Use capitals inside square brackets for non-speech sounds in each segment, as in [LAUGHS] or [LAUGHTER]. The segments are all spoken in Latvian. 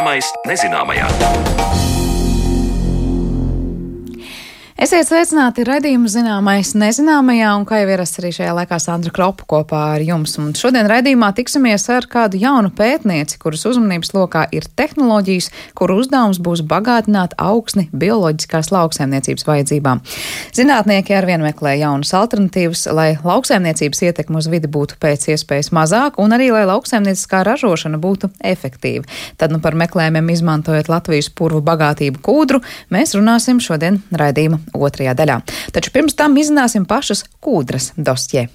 Zināmais nezināmajā. Esiet sveicināti raidījuma zināmais nezināmajā, un kā jau ierasts arī šajā laikā Sandra Kropa kopā ar jums. Un šodien raidījumā tiksimies ar kādu jaunu pētnieci, kuras uzmanības lokā ir tehnoloģijas, kuru uzdevums būs bagātināt augsni bioloģiskās lauksaimniecības vajadzībām. Zinātnieki arvien meklē jaunas alternatīvas, lai lauksaimniecības ietekme uz vidi būtu pēc iespējas mazāka, un arī lai lauksaimnieciskā ražošana būtu efektīva. Tad nu par meklējumiem izmantojot Latvijas purvu bagātību kūdru, mēs runāsim šodien raidījuma otrajā daļā. Taču pirms tam izzināsim pašas kūdras dosjē.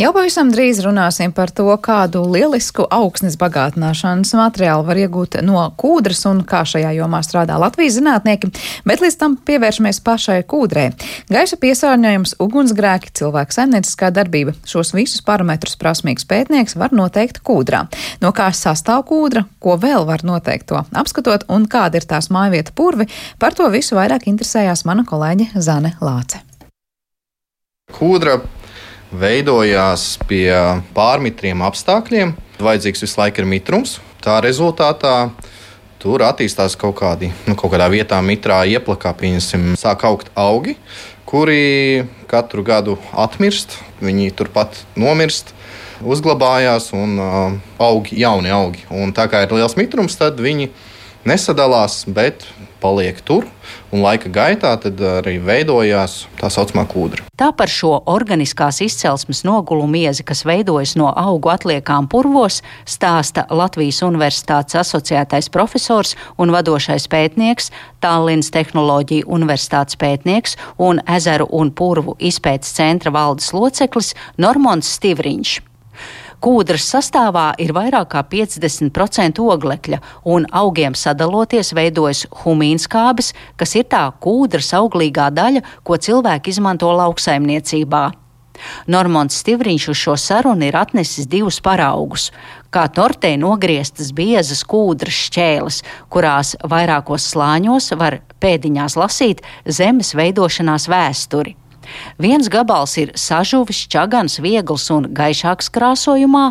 Jau pavisam drīz runāsim par to, kādu lielisku augsnes bagātināšanas materiālu var iegūt no kūdras un kā šajā jomā strādā Latvijas zinātnieki, bet līdz tam pievēršamies pašai kūdrē. Gaisa piesārņojums, ugunsgrēki, cilvēka saimnieciskā darbība - šos visus parametrus prasmīgs pētnieks var noteikt kūdrā. No kā sastāv kūdra, ko vēl var noteikt to apskatot un kāda ir tās mājvieta purvi, par to visu vairāk interesējās mana kolēģe Zane Lāce. Kūdra veidojās pie pārmitriem apstākļiem. Vajadzīgs visu laiku ir mitrums. Tā rezultātā tur attīstās kaut, kādi, nu, kaut kādā vietā, mitrā ieplakā, pieņemsim, sāk augt augi, kuri katru gadu atmirst. Viņi turpat nomirst, uzglabājās un uh, aug jauni augi. Un tā kā ir liels mitrums, tad viņi nesadalās, bet paliek tur. Un laika gaitā arī veidojās tā saucamā kūdra. Tā par šo organiskās izcelsmes nogulu miezi, kas veidojas no augu atliekām purvos, stāsta Latvijas Universitātes asociētais profesors un vadošais pētnieks, Tallinas Tehnoloģija Universitātes pētnieks un ezeru un purvu izpētes centra valdes loceklis Normons Stivriņš. Kūdras sastāvā ir vairāk kā 50% oglekļa, un augiem sadaloties veidojas humīnskābes, kas ir tā kūdras auglīgā daļa, ko cilvēki izmanto lauksaimniecībā. Normons Stivriņš uz šo sarunu ir atnesis divus paraugus. Kā tortē nogrieztas biezas kūdras šķēles, kurās vairākos slāņos var pēdiņās lasīt zemes veidošanās vēsturi. Viens gabals ir sažuvis, čagans, viegls un gaišāks krāsojumā,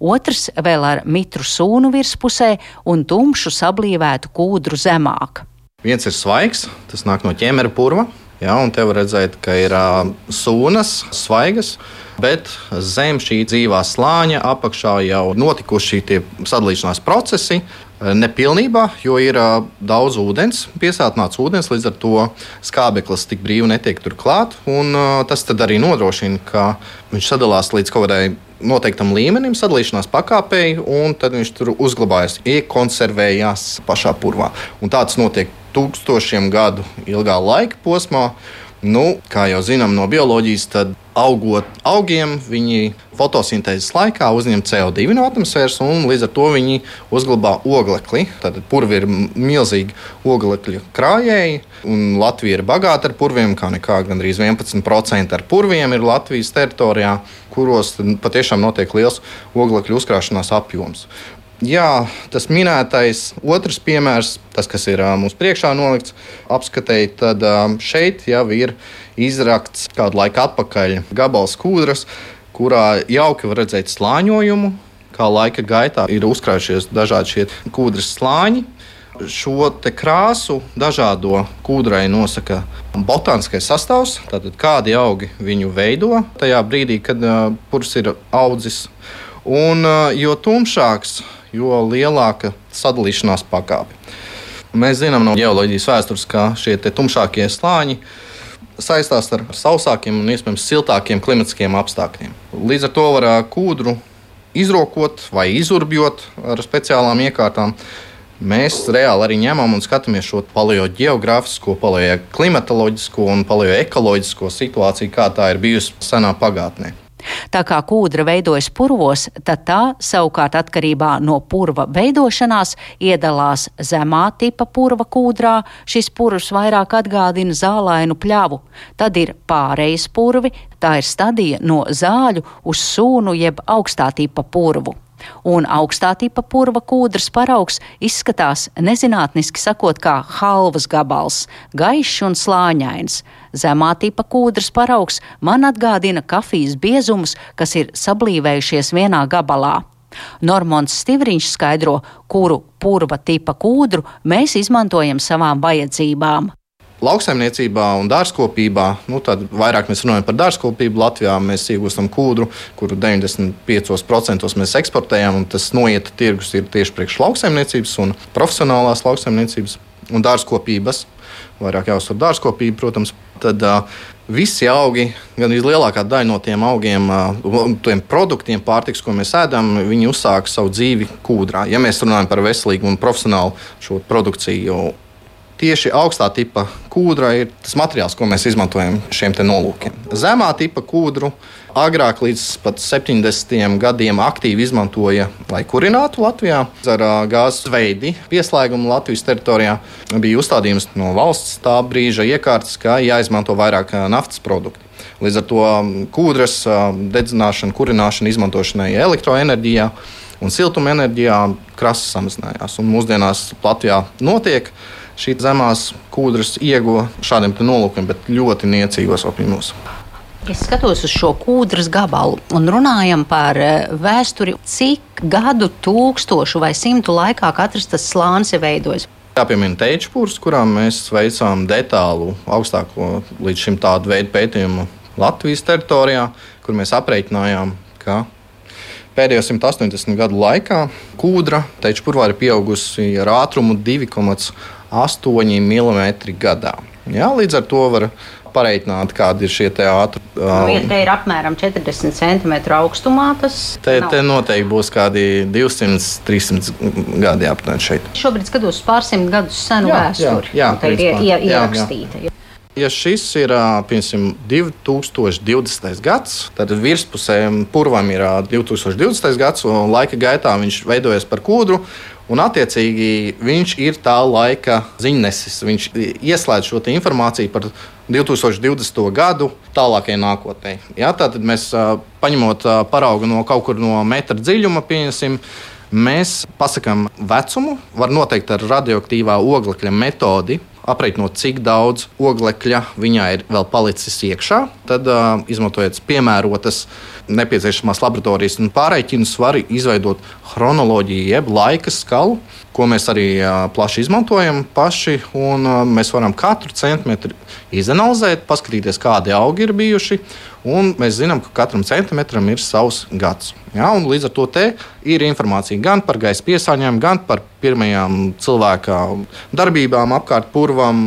otrs vēl ar mitru sūnu virspusē un tumšu sablīvētu kūdru zemāk. Viens ir svaigs, tas nāk no ķēmera purva. Ja, un te var redzēt, ka ir uh, sūnas, svaigas, bet zem šī dzīvā slāņa apakšā jau notikuši šie sadalīšanās procesi. Nepilnībā, jo ir uh, daudz ūdens, piesātināts ūdens, līdz ar to skābeklis tik brīvi netiek tur klāt. Un, uh, tas arī nodrošina, ka viņš sadalās līdz kaut kādai noteiktam līmenim, sadalīšanās pakāpei, un tad viņš tur uzglabājas, iekonservējās pašā purvā. Un tāds notiek tūkstošiem gadu ilgā laika posmā. Nu, kā jau zinām no bioloģijas, tad augot augiem, viņi fotosintēzes laikā uzņem CO2 no atmosfēras, un līdz ar to viņi uzglabā oglekli. Tad purvi ir milzīgi oglekļa krājēji, un Latvija ir bagāta ar purviem, kā nekā gandrīz 11% ar purviem ir Latvijas teritorijā, kuros patiešām notiek liels oglekļa uzkrāšanās apjoms. Jā, tas minētais otrs piemērs, tas, kas ir mums priekšā nolikts, apskatēji, tad šeit jau ir izrakts kādu laiku atpakaļ gabals kūdras, kurā jauki var redzēt slāņojumu, kā laika gaitā ir uzkrājušies dažādi šie kūdras slāņi. Šo krāsu dažādo kūdrai nosaka botāniskais sastāvs, tātad kādi augi viņu veido tajā brīdī, kad purs ir audzis. Un, jo tumšāks jo lielāka sadalīšanās pakāpe. Mēs zinām no geoloģijas vēstures, ka šie tumšākie slāņi saistās ar sausākiem un iespējams siltākiem klimatiskiem apstākļiem. Līdz ar to var kūdru izrokot vai izurbjot ar speciālām iekārtām. Mēs reāli arī ņemam un skatāmies šo paleogeogrāfisko, paleoklimatoloģisko un paleoekoloģisko situāciju, kā tā ir bijusi senā pagātnē. Tā kā kūdra veidojas purvos, tad tā savukārt atkarībā no purva veidošanās iedalās zemā tipa purva kūdrā. Šis purvs vairāk atgādina zālainu pļavu. Tad ir pārejas purvi, tā ir stadija no zāļu uz sūnu jeb augstā tipa purvu un augstā tipa purva kūdras paraugs izskatās nezinātniski sakot kā halvas gabals, gaišs un slāņains. Zemā tipa kūdras paraugs man atgādina kafijas biezumus, kas ir sablīvējušies vienā gabalā. Normons Stivriņš skaidro, kuru purva tipa kūdru mēs izmantojam savām vajadzībām. Lauksaimniecībā un dārzkopībā, nu, tad vairāk mēs runājam par dārzkopību. Latvijā mēs iegūstam kūdru, kuru 95% mēs eksportējam, un tas noiet tirgus ir tieši priekš lauksaimniecības un profesionālās lauksaimniecības un dārzkopības. Vairāk jāuzsver dārzkopība, protams. Tad uh, visi augi, gan lielākā daļa no tiem augiem, tiem produktiem, pārtiks, ko mēs ēdam, viņi uzsāka savu dzīvi kūdrā. Ja mēs runājam par veselīgu un profesionālu šo produkciju, tieši augstā tipa kūdra ir tas materiāls, ko mēs izmantojam šiem nolūkiem. Zemā tipa kūdru agrāk, līdz pat 70. gadiem, aktīvi izmantoja, lai kurinātu Latvijā ar gāzes veidi. Pieslēgumu Latvijas teritorijā bija uzstādījums no valsts tā brīža iekārtas, ka jāizmanto vairāk naftas produktu. Līdz ar to kūdras dedzināšana, kurināšana, izmantošanai elektroenerģijā un siltumenerģijā krāsa samazinājās. Un mūsdienās Latvijā notiek šī zemās kūdras ieguva šādiem nolūkiem, bet ļoti niecīgos apjomos. Es skatos uz šo kūdras gabalu un runājam par eh, vēsturi, cik gadu, tūkstošu vai simtu laikā katrs tas slānis ir veidojis. Jāpiemina teičpūrs, kurām mēs veicām detālu augstāko līdz šim tādu veidu pētījumu Latvijas teritorijā, kur mēs aprēķinājām, ka pēdējo 180 gadu laikā kūdra teičpurvā ir pieaugusi ar ātrumu 2,5 8 mm gadā. Jā, līdz ar to var pareiķināt, kādi ir šie ātri. Nu, ja te ir apmēram 40 cm augstumā, tas te, nav. te noteikti būs kādi 200, 300 gadi aptuveni šeit. Šobrīd skatos pārsimt gadus senu jā, vēsturi. Jā, tā ir ie, ierakstīta. Jā, jā. Ja šis ir piemēram 2020. gads, tad virspusē purvam ir 2020. gads, un laika gaitā viņš veidojas par kūdru. Un, attiecīgi, viņš ir tā laika ziņnesis. Viņš ieslēdz šo informāciju par 2020. gadu tālākajai nākotnē. Ja, tātad mēs paņemot paraugu no kaut kur no metra dziļuma, pieņemsim, mēs pasakām vecumu, var noteikt ar radioaktīvā oglekļa metodi aprēķinot, cik daudz oglekļa viņā ir vēl palicis iekšā. Tad, uh, izmantojot piemērotas nepieciešamās laboratorijas un pārreķinus, var izveidot chronoloģiju, jeb laika skalu, ko mēs arī plaši izmantojam paši. Mēs varam katru centimetru izanalizēt, paskatīties, kādi augi ir bijuši. Mēs zinām, ka katram centimetram ir savs gads. Ja, līdz ar to ir informācija gan par gaisa piesārņojumu, gan par pirmajām cilvēka darbībām apkārt purvam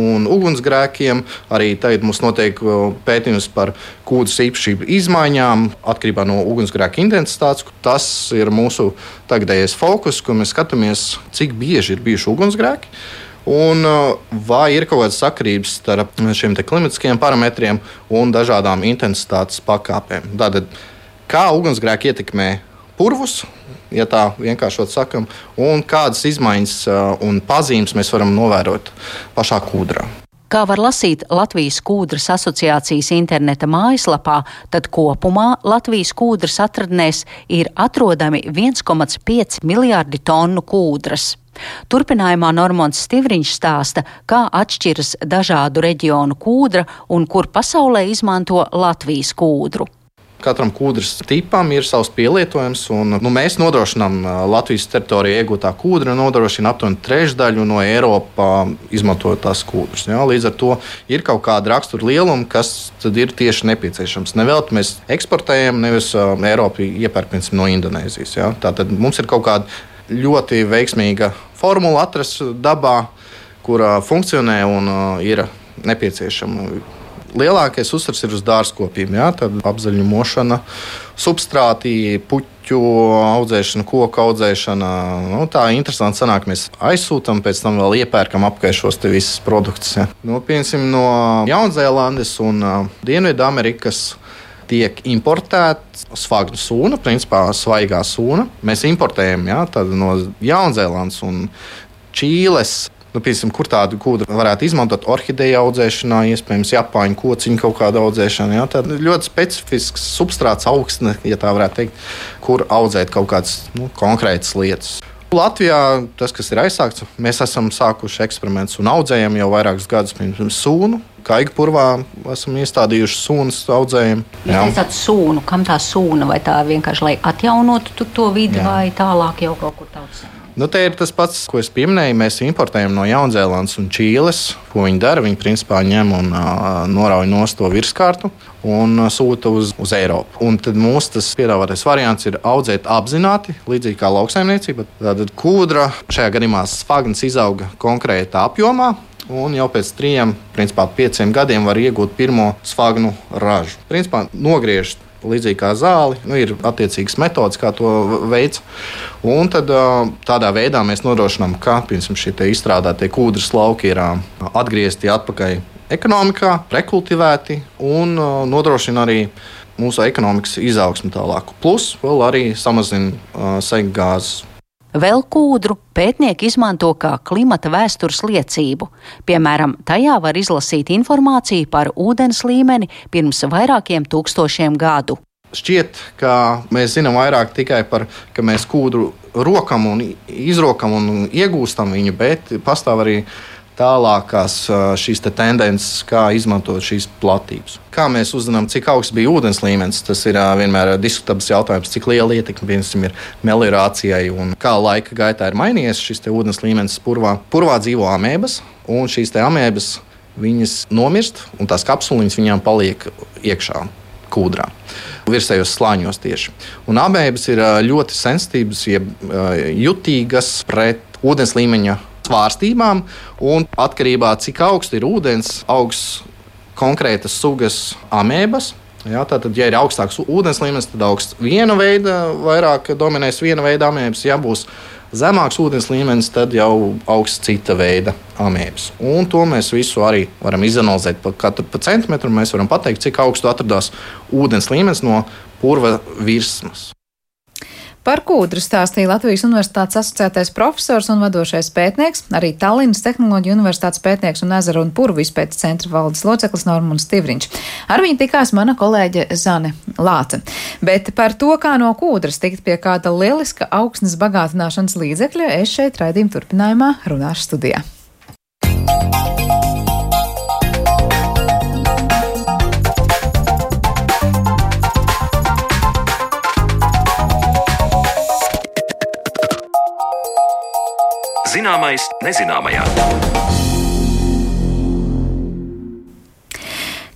un ugunsgrēkiem. Arī tagad mums notiek pētījums par kūdas īpašību izmaiņām atkarībā no ugunsgrēka intensitātes. Tas ir mūsu tagadējais fokus, ko mēs skatāmies, cik bieži ir bijuši ugunsgrēki. Un uh, vai ir kaut kāda sakarības starp šiem klimatiskajiem parametriem un dažādām intensitātes pakāpēm? Tātad, kā ugunsgrēki ietekmē purvus, ja tā vienkāršot sakam, un kādas izmaiņas uh, un pazīmes mēs varam novērot pašā kūdrā. Kā var lasīt Latvijas kūdras asociācijas interneta mājaslapā, tad kopumā Latvijas kūdras atradnēs ir atrodami 1,5 miljārdi tonu kūdras. Turpinājumā Normons Stivriņš stāsta, kā atšķiras dažādu reģionu kūdra un kur pasaulē izmanto Latvijas kūdru. Katram kūdras tipam ir savs pielietojums, un nu, mēs nodrošinām Latvijas teritorijā iegūtā kūdra, nodrošina aptuveni trešdaļu no Eiropā izmantotās kūdras. Ja? Līdz ar to ir kaut kāda rakstura lieluma, kas ir tieši nepieciešams. Nevelti mēs eksportējam, nevis Eiropu iepērk no Indonēzijas. Ja? Tātad mums ir kaut kāda ļoti veiksmīga formula atrast dabā, kurā funkcionē un ir nepieciešama. Lielākais uzsvars ir uz dārzkopību, jā, tad apzaļumošana, substrātī, puķu audzēšana, koku audzēšana. Nu, tā ir interesanti. Sanāk, mēs aizsūtām, pēc tam vēl iepērkam apkārt šos visus produktus. Ja. Nu, piemēram, no Jaunzēlandes un uh, Dienvidamerikas tiek importēta svagnu sūna, principā svaigā sūna. Mēs importējam ja, no Jaunzēlandes un Čīles. Nu, piemēram, kur tādu kūdu varētu izmantot orhideja audzēšanā, iespējams, Japāņu kociņu kaut kāda audzēšana. Ja? Tad ļoti specifisks substrāts, augstne, ja tā varētu teikt, kur audzēt kaut kādas nu, konkrētas lietas. Latvijā tas, kas ir aizsākts, mēs esam sākuši eksperimentus un audzējam jau vairākus gadus pirms sūnu. Kaiga purvā esam iestādījuši sūnu audzējumu. Jūs teicāt, sūnu, kam tā sūna, vai tā vienkārši lai atjaunotu to vidi, Jā. vai tālāk jau kaut kur tautsē? Nu, te ir tas pats, ko es pieminēju. Mēs importējam no Jaunzēlandes un Čīles. Ko viņi dara? Viņi principā ņem un uh, norauj no to virskārtu un sūta uz, uz Eiropu. Un tad mūsu piedāvātais variants ir audzēt apzināti, līdzīgi kā lauksaimniecība. Tātad kūdra šajā gadījumā spagns izauga konkrētā apjomā. Un jau pēc trim, principā pieciem gadiem var iegūt pirmo svagnu ražu. Principā nogriežt līdzīgi kā zāli. Nu, ir attiecīgas metodas, kā to veids. Un tad, tādā veidā mēs nodrošinām, ka piemēram, šie izstrādātie kūdras lauki ir atgriezti atpakaļ ekonomikā, rekultivēti un nodrošina arī mūsu ekonomikas izaugsmu tālāk. Plus vēl arī samazina uh, segu gāzes Vēl kūdru pētnieki izmanto kā klimata vēstures liecību. Piemēram, tajā var izlasīt informāciju par ūdens līmeni pirms vairākiem tūkstošiem gadu. Šķiet, ka mēs zinām vairāk tikai par to, ka mēs kūdru rokam un izrokam un iegūstam viņu, bet pastāv arī tālākās šīs te tendences, kā izmantot šīs platības. Kā mēs uzzinām, cik augsts bija ūdens līmenis, tas ir vienmēr diskutabls jautājums, cik liela ietekme piemēram ir meliorācijai un kā laika gaitā ir mainījies šis ūdens līmenis purvā. Purvā dzīvo amēbas, un šīs amēbas viņas nomirst, un tās kapsuliņas viņām paliek iekšā kūdrā. Virsējos slāņos tieši. Un amēbas ir ļoti sensitīvas, jeb jutīgas pret ūdens līmeņa svārstībām, un atkarībā no cik augsts ir ūdens, augsts konkrētas sugas amēbas. Jā, tātad, ja ir augstāks ūdens līmenis, tad augsts viena veida, vairāk dominēs viena veida amēbas. Ja būs zemāks ūdens līmenis, tad jau augsts cita veida amēbas. Un to mēs visu arī varam izanalizēt pa katru pa centimetru. Mēs varam pateikt, cik augstu atradās ūdens līmenis no purva virsmas. Par kūdru stāstīja Latvijas Universitātes asociētais profesors un vadošais pētnieks, arī Tallinas Tehnoloģija Universitātes pētnieks un ezera un purvu izpētes centra valdes loceklis Normons Stivriņš. Ar viņu tikās mana kolēģe Zane Lāce. Bet par to, kā no kūdras tikt pie kāda lieliska augsnes bagātināšanas līdzekļa, es šeit raidījuma turpinājumā runāšu studijā. Zināmais nezināmajā.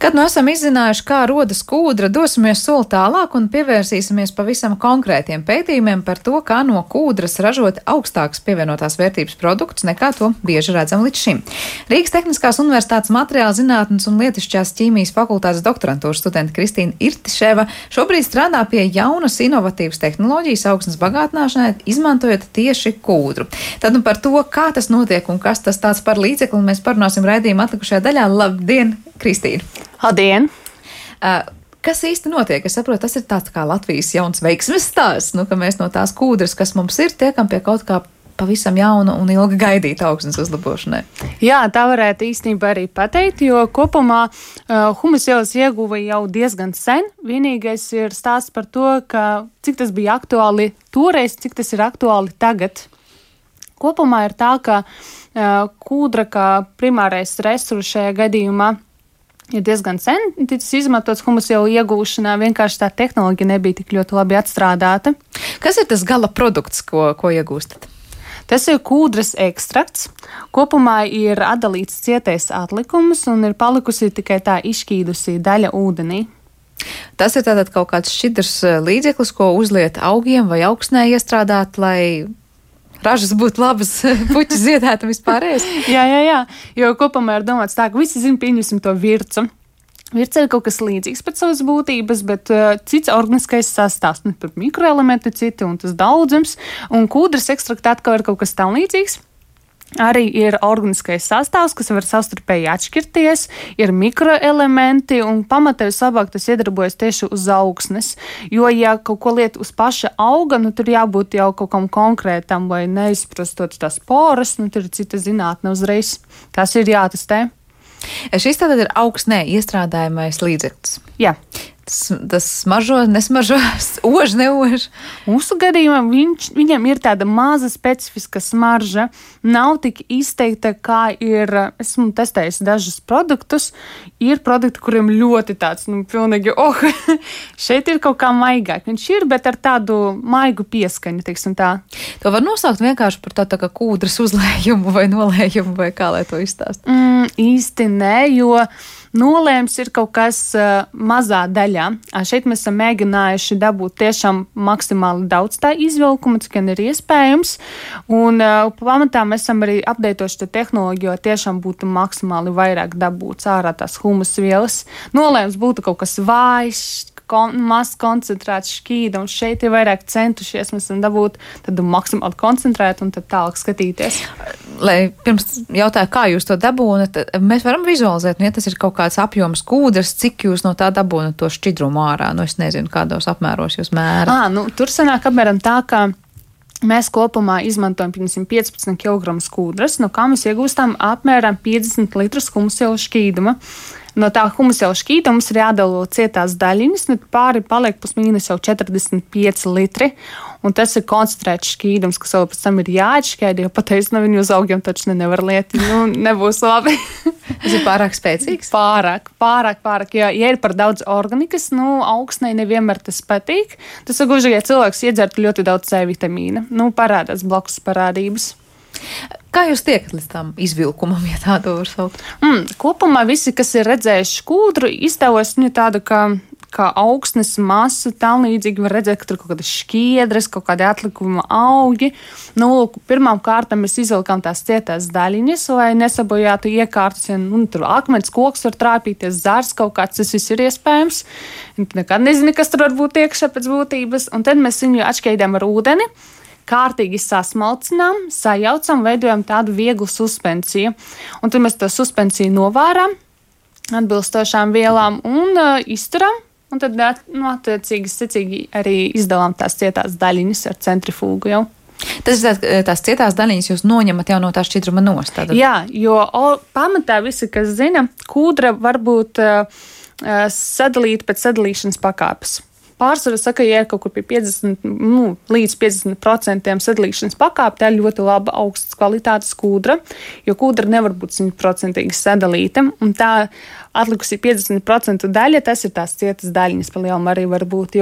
Kad nu esam izzinājuši, kā rodas kūdra, dosimies soli tālāk un pievērsīsimies pavisam konkrētiem pētījumiem par to, kā no kūdras ražot augstākas pievienotās vērtības produktus nekā to bieži redzam līdz šim. Rīgas Tehniskās Universitātes materiāla zinātnes un lietišķās ķīmijas fakultātes doktorantūras studenta Kristīna Irtiševa šobrīd strādā pie jaunas inovatīvas tehnoloģijas augsnes bagātināšanai, izmantojot tieši kūdru. Tad nu par to, kā tas notiek un kas tas tāds par līdzekli, mēs parunāsim raidījuma atlikušajā daļā. Labdien, Kristīna! Labdien! Uh, Kas īsti notiek? Es saprotu, tas ir tāds kā Latvijas jauns veiksmes stāsts, nu, ka mēs no tās kūdras, kas mums ir, tiekam pie kaut kā pavisam jauna un ilgi gaidīta augsnes uzlabošanai. Jā, tā varētu īstenībā arī pateikt, jo kopumā uh, humus ielas ieguva jau diezgan sen. Vienīgais ir stāsts par to, ka cik tas bija aktuāli toreiz, cik tas ir aktuāli tagad. Kopumā ir tā, ka uh, kūdra kā primārais resurs šajā gadījumā ir diezgan sen ticis izmantots humusa jau iegūšanā. Vienkārši tā tehnoloģija nebija tik ļoti labi atstrādāta. Kas ir tas gala produkts, ko, ko iegūstat? Tas ir kūdras ekstrakts. Kopumā ir atdalīts cietais atlikums un ir palikusi tikai tā izšķīdusī daļa ūdenī. Tas ir tātad kaut kāds šķidrs eh, līdzeklis, ko uzliet augiem vai augsnē iestrādāt, lai ražas būtu labas, [LAUGHS] puķis ziedētu vispārējais. jā, jā, jā, jo kopumā ir domāts tā, ka visi zina, pieņemsim to vircu. Virca ir kaut kas līdzīgs pēc savas būtības, bet uh, cits organiskais sastāvs, nu, tur mikroelementi citi un tas daudzums, un kūdras ekstraktā atkal ir kaut kas tam līdzīgs. Arī ir organiskais sastāvs, kas var savstarpēji atšķirties, ir mikroelementi, un pamatā vislabāk tas iedarbojas tieši uz augsnes. Jo, ja kaut ko liet uz paša auga, nu tur jābūt jau kaut kam konkrētam, lai neizprastot tās poras, nu tur ir cita zinātne uzreiz. Tas ir jātestē. Šis tātad ir augstnē iestrādājamais līdzeklis. Jā. Tas, tas smaržo, nesmaržo, [LAUGHS] ož, neož. Mūsu gadījumā viņš, viņam ir tāda maza specifiska smarža. Nav tik izteikta, kā ir. Esmu testējis dažus produktus. Ir produkti, kuriem ļoti tāds, nu, pilnīgi, oh, [LAUGHS] šeit ir kaut kā maigāk. Viņš ir, bet ar tādu maigu pieskaņu, teiksim tā. To var nosaukt vienkārši par tādu tā kā kūdras uzlējumu vai nolējumu, vai kā lai to izstāst. Mm, īsti nē, jo nolēms ir kaut kas uh, mazā daļā. Šeit mēs esam mēģinājuši dabūt tiešām maksimāli daudz tā izvilkuma, cik vien ir iespējams. Un uh, pamatā mēs esam arī apdeitoši to tehnoloģiju, jo tiešām būtu maksimāli vairāk dabūts ārā tās humus vielas. Nolēms būtu kaut kas vājš, kon, maz koncentrēts šķīda, un šeit ir vairāk centušies. Mēs esam dabūt tādu maksimāli koncentrētu un tad tālāk skatīties. Lai pirms jautāju, kā jūs to dabūnat, mēs varam vizualizēt, nu, ja tas ir kaut kāds apjoms kūdras, cik jūs no tā dabūnat to šķidrumu ārā. Nu, es nezinu, kādos apmēros jūs mērat. À, nu, tur sanāk apmēram tā, ka. Mēs kopumā izmantojam 15 kg skūdras, no kā mēs iegūstam apmēram 50 litrus humusēlu šķīduma. No tā humusa jau šķīta mums ir jādala cietās daļiņas, un pāri paliek pusmīnus jau 45 litri. Un tas ir koncentrēts šķīdums, kas vēl pēc tam ir jāatšķēdi, jo pateicis no viņu uz augiem taču ne nevar lieti. Nu, nebūs labi. [LAUGHS] tas ir pārāk spēcīgs. Pārāk, pārāk, pārāk. Jo, ja ir par daudz organikas, nu, augsnei nevienmēr tas patīk. Tas ir gluži, ja cilvēks iedzertu ļoti daudz C vitamīna. Nu, parādās blakus parādības. Kā jūs tiekat līdz tam izvilkumam, ja tā to var saukt? Mm, kopumā visi, kas ir redzējuši kūdru, izdevos viņu tādu kā kā augsnes masa, tā līdzīgi var redzēt, ka tur kaut kādas šķiedras, kaut kādi atlikuma augi. Nu, lūk, pirmām kārtām mēs izvilkām tās cietās daļiņas, lai nesabojātu iekārtas. Ja, nu, tur akmens koks var trāpīties, zārs kaut kāds, tas viss ir iespējams. Nekad nezini, kas tur var būt iekšā pēc būtības. Un tad mēs viņu atšķēdām ar ūdeni kārtīgi sasmalcinām, sajaucam, veidojam tādu vieglu suspensiju. Un tad mēs to suspensiju novārām atbilstošām vielām un uh, izturam. Un tad, nu, attiecīgi, secīgi arī izdalām tās cietās daļiņas ar centrifūgu jau. Tas ir tās, tās cietās daļiņas, jūs noņemat jau no tā šķidruma nost. Tātad. Jā, jo o, pamatā visi, kas zina, kūdra var būt uh, sadalīta pēc sadalīšanas pakāpes. Pārsvarā saka, ja kaut kur pie 50 nu, līdz 50% sadalīšanas pakāpe, tā ir ļoti laba augstas kvalitātes kūdra, jo kūdra nevar būt 100% sadalīta. Un tā atlikusī 50% daļa, tas ir tās cietas daļiņas, pa lielam arī var būt.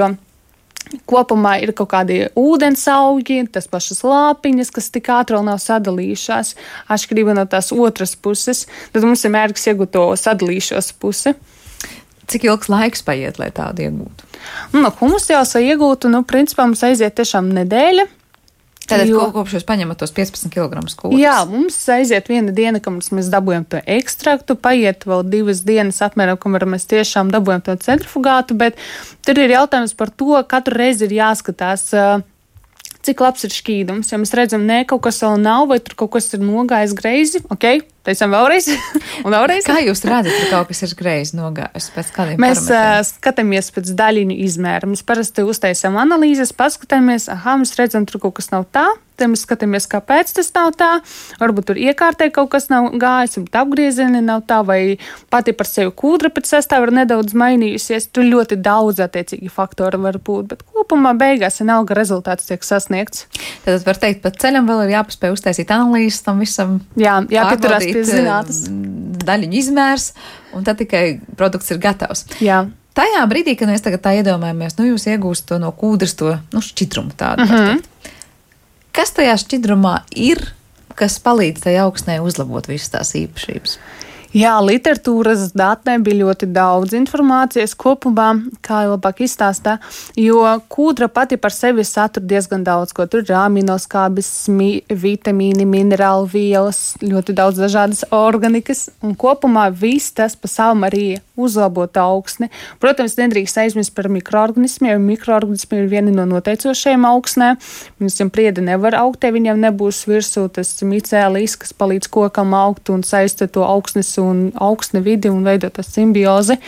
Kopumā ir kaut kādi ūdens augi, tas pašas lāpiņas, kas tik ātri vēl nav sadalījušās, atšķirībā no tās otras puses. Tad mums ir mērķis iegūt to sadalīšos pusi. Cik ilgs laiks paiet, lai tādu iegūtu? Nu, no humusa jau iegūtu, nu, principā mums aiziet tiešām nedēļa. Tātad jo, kopš jūs paņemat tos 15 kg skūpstus? Jā, mums aiziet viena diena, kamēr mēs dabūjam to ekstraktu, paiet vēl divas dienas, apmēram, kamēr mēs tiešām dabūjam to centrifugātu, bet tur ir jautājums par to, katru reizi ir jāskatās. Cik labs ir šķīdums? Ja mēs redzam, ka kaut kas vēl nav, vai tur kaut kas ir nogājis greizi, ok, Teicām vēlreiz, [LAUGHS] un vēlreiz. Kā jūs redzat, ka kaut kas ir greizi nogājis? Mēs uh, skatāmies pēc daļiņu izmēra. Mēs parasti uztaisām analīzes, paskatāmies, ah, mēs redzam, tur kaut kas nav tā. Tad mēs skatāmies, kāpēc tas nav tā. Varbūt tur iekārtē kaut kas nav gājis, varbūt apgriezieni nav tā, vai pati par sevi kūdra pēc sastāvā ir nedaudz mainījusies. Tur ļoti daudz attiecīgi faktori var būt, bet kopumā beigās vienalga rezultāts tiek sasniegts. Tad var teikt, pa ceļam vēl ir jāpaspēj uztaisīt analīzes tam visam. Jā, jāpieturās pie zinātnes. Daļiņu izmērs, un tad tikai produkts ir gatavs. Jā. Tajā brīdī, kad mēs tagad tā iedomājamies, nu jūs iegūstat to no kūdras, to nu, šķidrumu tādu. Uh -huh. Kas tajā šķidrumā ir, kas palīdz tai augsnē uzlabot visas tās īpašības? Jā, literatūras datē bija ļoti daudz informācijas kopumā, kā jau labāk izstāstā, jo kūdra pati par sevi satur diezgan daudz, ko tur ir aminoskābes, vitamīni, minerālu vielas, ļoti daudz dažādas organikas, un kopumā viss tas pa savam arī uzlabot augsni. Protams, nedrīkst aizmirst par mikroorganismiem, jo mikroorganismi ir vieni no noteicošajiem augsnē. Viņam priedi nevar augt, ja viņam nebūs virsū tas micēlis, kas palīdz kokam augt un saista to augsnes un augsne vidi un veidot to simbiozi.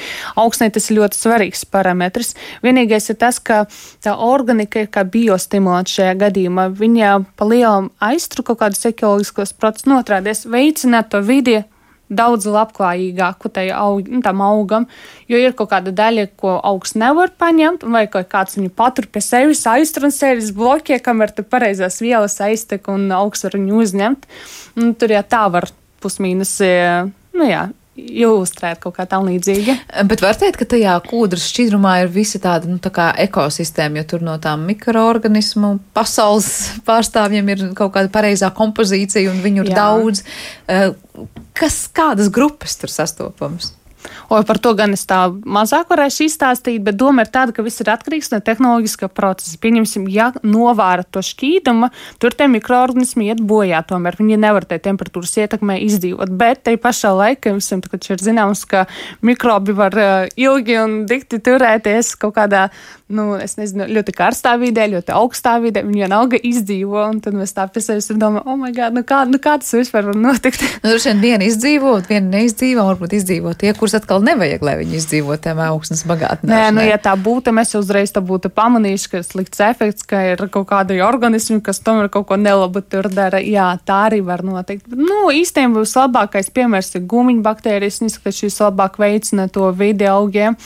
Augsnē tas ir ļoti svarīgs parametrs. Vienīgais ir tas, ka tā organika ir kā biostimulants šajā gadījumā. Viņa pa lielam aiztru kaut kādus ekoloģiskos procesus notrādies, veicināt to vidi daudz labklājīgāku aug, nu, tam augam, jo ir kaut kāda daļa, ko augs nevar paņemt, vai kāds viņu patur pie sevis, aiztur un sevis bloķē, kamēr tur pareizās vielas aiztek un augs var viņu uzņemt. Un tur jā, tā var pusmīnus, nu jā, ilustrēt kaut kā tam līdzīga. Bet var teikt, ka tajā kūdras šķidrumā ir visa tāda nu, tā ekosistēma, jo tur no tām mikroorganismu pasaules [LAUGHS] pārstāvjiem ir kaut kāda pareizā kompozīcija un viņu ir Jā. daudz. Eh, kas, kādas grupas tur sastopamas? O, par to gan es tā mazāk varēšu izstāstīt, bet doma ir tāda, ka viss ir atkarīgs no tehnoloģiskā procesa. Pieņemsim, ja novāra to šķīdumu, tur tie mikroorganismi iet bojā, tomēr viņi nevar te temperatūras ietekmē izdzīvot. Bet te pašā laikā jums ir zināms, ka mikrobi var uh, ilgi un dikti turēties kaut kādā, nu, es nezinu, ļoti karstā vidē, ļoti augstā vidē. Viņi vienalga izdzīvo, un tad mēs tā pie sevis domājam, oh, my God, nu kā, nu kā tas vispār var notikt? nu, Droši vien viena izdzīvo, viena neizdzīvo, varbūt izdzīvo tie, kurus atkal atkal nevajag, lai viņi izdzīvo tajā augstnes bagātnē. Nē, nu, ja tā būtu, mēs uzreiz būtu pamanījuši, ka slikts efekts, ka ir kaut kādi organismi, kas tomēr kaut ko nelabu tur dara. Jā, tā arī var notikt. Nu, īstenībā vislabākais piemērs ir gumiņu baktērijas, ka šīs labāk veicina to vidi augiem,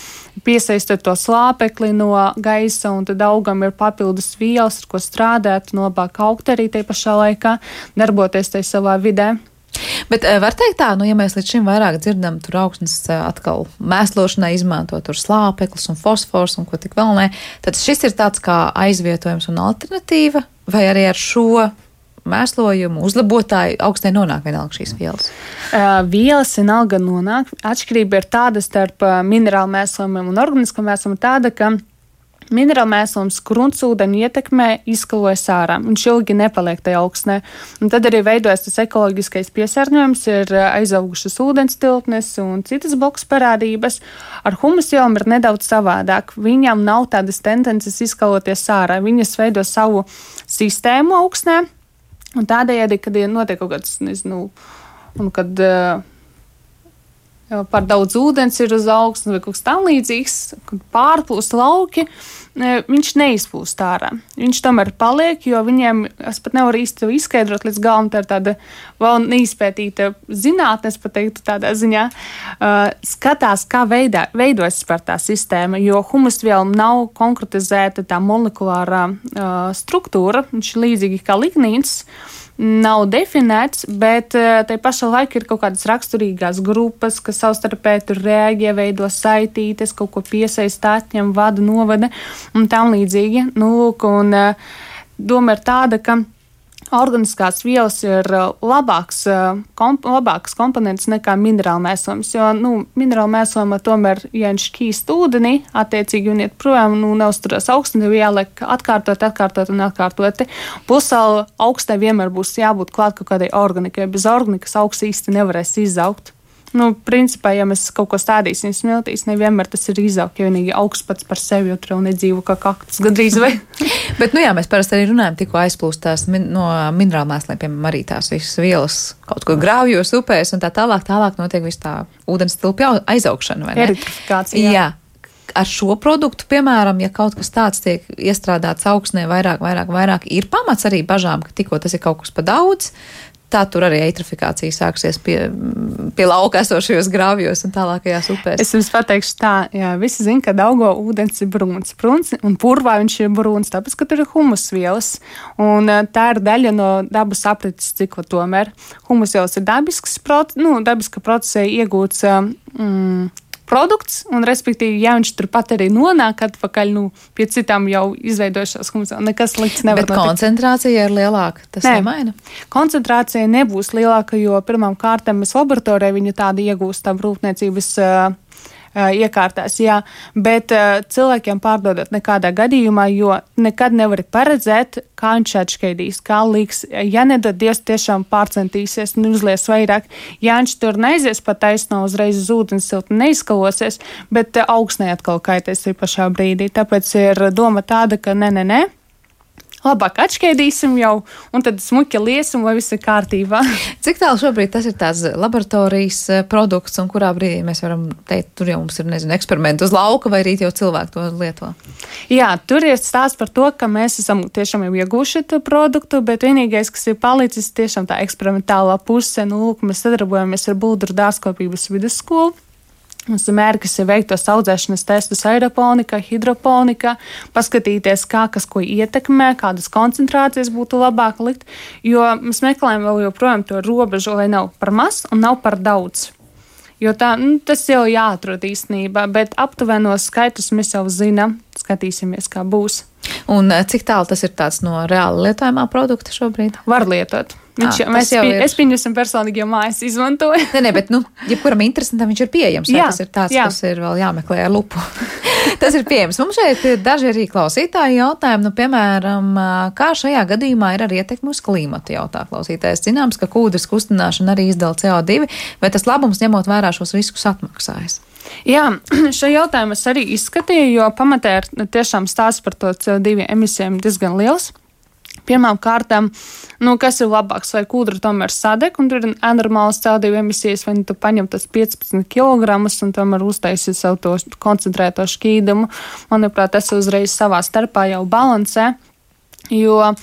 piesaista to slāpekli no gaisa, un tad augam ir papildus vielas, ar ko strādāt, un labāk augt arī tajā pašā laikā, darboties tajā savā vidē. Bet eh, var teikt tā, nu, ja mēs līdz šim vairāk dzirdam, tur augsnes eh, atkal mēslošanai izmanto tur slāpeklis un fosfors un ko tik vēl nē, tad šis ir tāds kā aizvietojums un alternatīva, vai arī ar šo mēslojumu uzlabotāji augstē nonāk vienalga šīs vielas? Uh, vielas vienalga nonāk. Atšķirība ir tāda starp minerālu mēslojumiem un organisku mēslojumu tāda, ka Minerāla mēslums gruntsūdeni ietekmē, izskalojas ārā. Viņš ilgi nepaliek tajā augstnē. Un tad arī veidojas tas ekoloģiskais piesārņojums, ir eh, aizaugušas ūdens tilpnes un citas bloks parādības. Ar humusvielām ir nedaudz savādāk. Viņām nav tādas tendences izskaloties ārā. Viņas veido savu sistēmu augstnē. Un tādējādi, kad ir notiek kaut kāds, nezinu, un kad uh, par daudz ūdens ir uz augstnes vai kaut kas tamlīdzīgs, kad pārplūst lauki, e, viņš neizplūst ārā. Viņš tomēr paliek, jo viņiem, es pat nevaru īsti izskaidrot līdz galam, tā ir tāda vēl neizpētīta zinātne, pat teiktu tādā ziņā, uh, skatās, kā veidā, veidojas par tā sistēma, jo humusvielam nav konkretizēta tā molekulārā uh, struktūra, viņš ir līdzīgi kā lignīns. Nav definēts, bet eh, tai pašā laikā ir kaut kādas raksturīgās grupas, kas savstarpēji tur rēģē, veido saitītes, kaut ko piesaista, atņem, vada, novada un tam līdzīgi. Nu, lūk, un, eh, doma ir tāda, ka organiskās vielas ir uh, labāks, uh, komp labāks komponents nekā minerāla mēslojums. Jo nu, minerāla mēslojuma tomēr, ja viņš šķīst ūdenī, attiecīgi un iet projām, nu, neuzturās augstu, tev jāliek atkārtot, atkārtot un atkārtot. Pusēl augstai vienmēr būs jābūt klāt kaut kādai organikai. Bez organikas augsts īsti nevarēs izaugt. Nu, principā, ja mēs kaut ko stādīsim smiltīs, nevienmēr tas ir izaugt, ja vienīgi augsts pats par sevi, jo tur jau nedzīvo kā kaktus gandrīz vai. [LAUGHS] Bet, nu jā, mēs parasti arī runājam, tikko aizplūst tās min no minerālu mēsliem, piemēram, arī tās visas vielas kaut kur grāvjos, upēs un tā tālāk, tālāk notiek viss tā ūdens tilpja aizaugšana. Eritrifikācija. Jā. Ar šo produktu, piemēram, ja kaut kas tāds tiek iestrādāts augstnē vairāk, vairāk, vairāk, ir pamats arī bažām, ka tikko tas ir kaut kas pa daudz, tā tur arī eitrofikācija sāksies pie, pie lauka esošajos grāvjos un tālākajās upēs. Es jums pateikšu tā, jā, visi zina, ka augo ūdens ir brūns. Brūns un purvā viņš ir brūns, tāpēc, ka tur ir humusvielas. Un eh, tā ir daļa no dabas aprites cikla tomēr. Humusvielas ir dabisks, nu, dabiska procesē iegūts. Eh, mm, produkts, un, respektīvi, ja viņš turpat arī nonāk atpakaļ nu, pie citām jau izveidojušās humusām, nekas slikts nevar būt. Bet notikt. koncentrācija ir lielāka. Tas Nē, nemaina. Koncentrācija nebūs lielāka, jo pirmām kārtām mēs laboratorijā viņu tādu iegūstam rūpniecības. Uh, iekārtās, jā, bet cilvēkiem pārdodot nekādā gadījumā, jo nekad nevar paredzēt, kā viņš atšķaidīs, kā liks. Ja nedod Dievs tiešām pārcentīsies un uzlies vairāk, ja viņš tur neizies pa taisno uzreiz uz ūdens silti neizkalosies, bet augstnē atkal kaitēs arī pašā brīdī. Tāpēc ir doma tāda, ka nē, nē, nē labāk atšķēdīsim jau, un tad smuki liesim, lai viss ir kārtībā. [LAUGHS] Cik tālu šobrīd tas ir tāds laboratorijas eh, produkts, un kurā brīdī mēs varam teikt, tur jau mums ir, nezinu, eksperimenti uz lauka, vai rīt jau cilvēki to lieto? Jā, tur ir stāsts par to, ka mēs esam tiešām jau ieguvuši to produktu, bet vienīgais, kas ir palicis, tiešām tā eksperimentālā puse, nu, lūk, mēs sadarbojamies ar Bulduru dārzkopības vidusskolu. Mums ir mērķis ir veikt tos audzēšanas testus aeroponikā, hidroponikā, paskatīties, kā kas ko ietekmē, kādas koncentrācijas būtu labāk likt. Jo mēs meklējam vēl joprojām to robežu, lai nav par maz un nav par daudz. Jo tā, nu, tas jau jāatrod īstenībā, bet aptuvenos skaitļus mēs jau zinām. Skatīsimies, kā būs. Un eh, cik tālu tas ir no reāli lietojamā produkta šobrīd? Var lietot. Viņš, à, mēs jau ir. Es pieņemsim personīgi, jo mājas izmantoju. nē, nē, bet, nu, jebkuram interesantam viņš ir pieejams. Jā, tas ir tāds, jā. kas ir vēl jāmeklē ar lupu. [LAUGHS] tas ir pieejams. Mums šeit ir daži arī klausītāji jautājumi, nu, piemēram, kā šajā gadījumā ir arī ietekme uz klimatu jautā klausītājs. Zināms, ka kūdras kustināšana arī izdala CO2, vai tas labums ņemot vērā šos riskus atmaksājas? Jā, [CLEARS THROAT] šo jautājumu es arī izskatīju, jo pamatē ir tiešām stāsts par to CO2 emisijām diezgan liels. Pirmām kārtām, nu, kas ir labāks, vai kūdra tomēr sadeg, un tur ir anormāls CO2 emisijas, vai nu tu paņem tos 15 kg un tomēr uztaisi savu to koncentrēto šķīdumu. Manuprāt, tas uzreiz savā starpā jau balansē. Jo,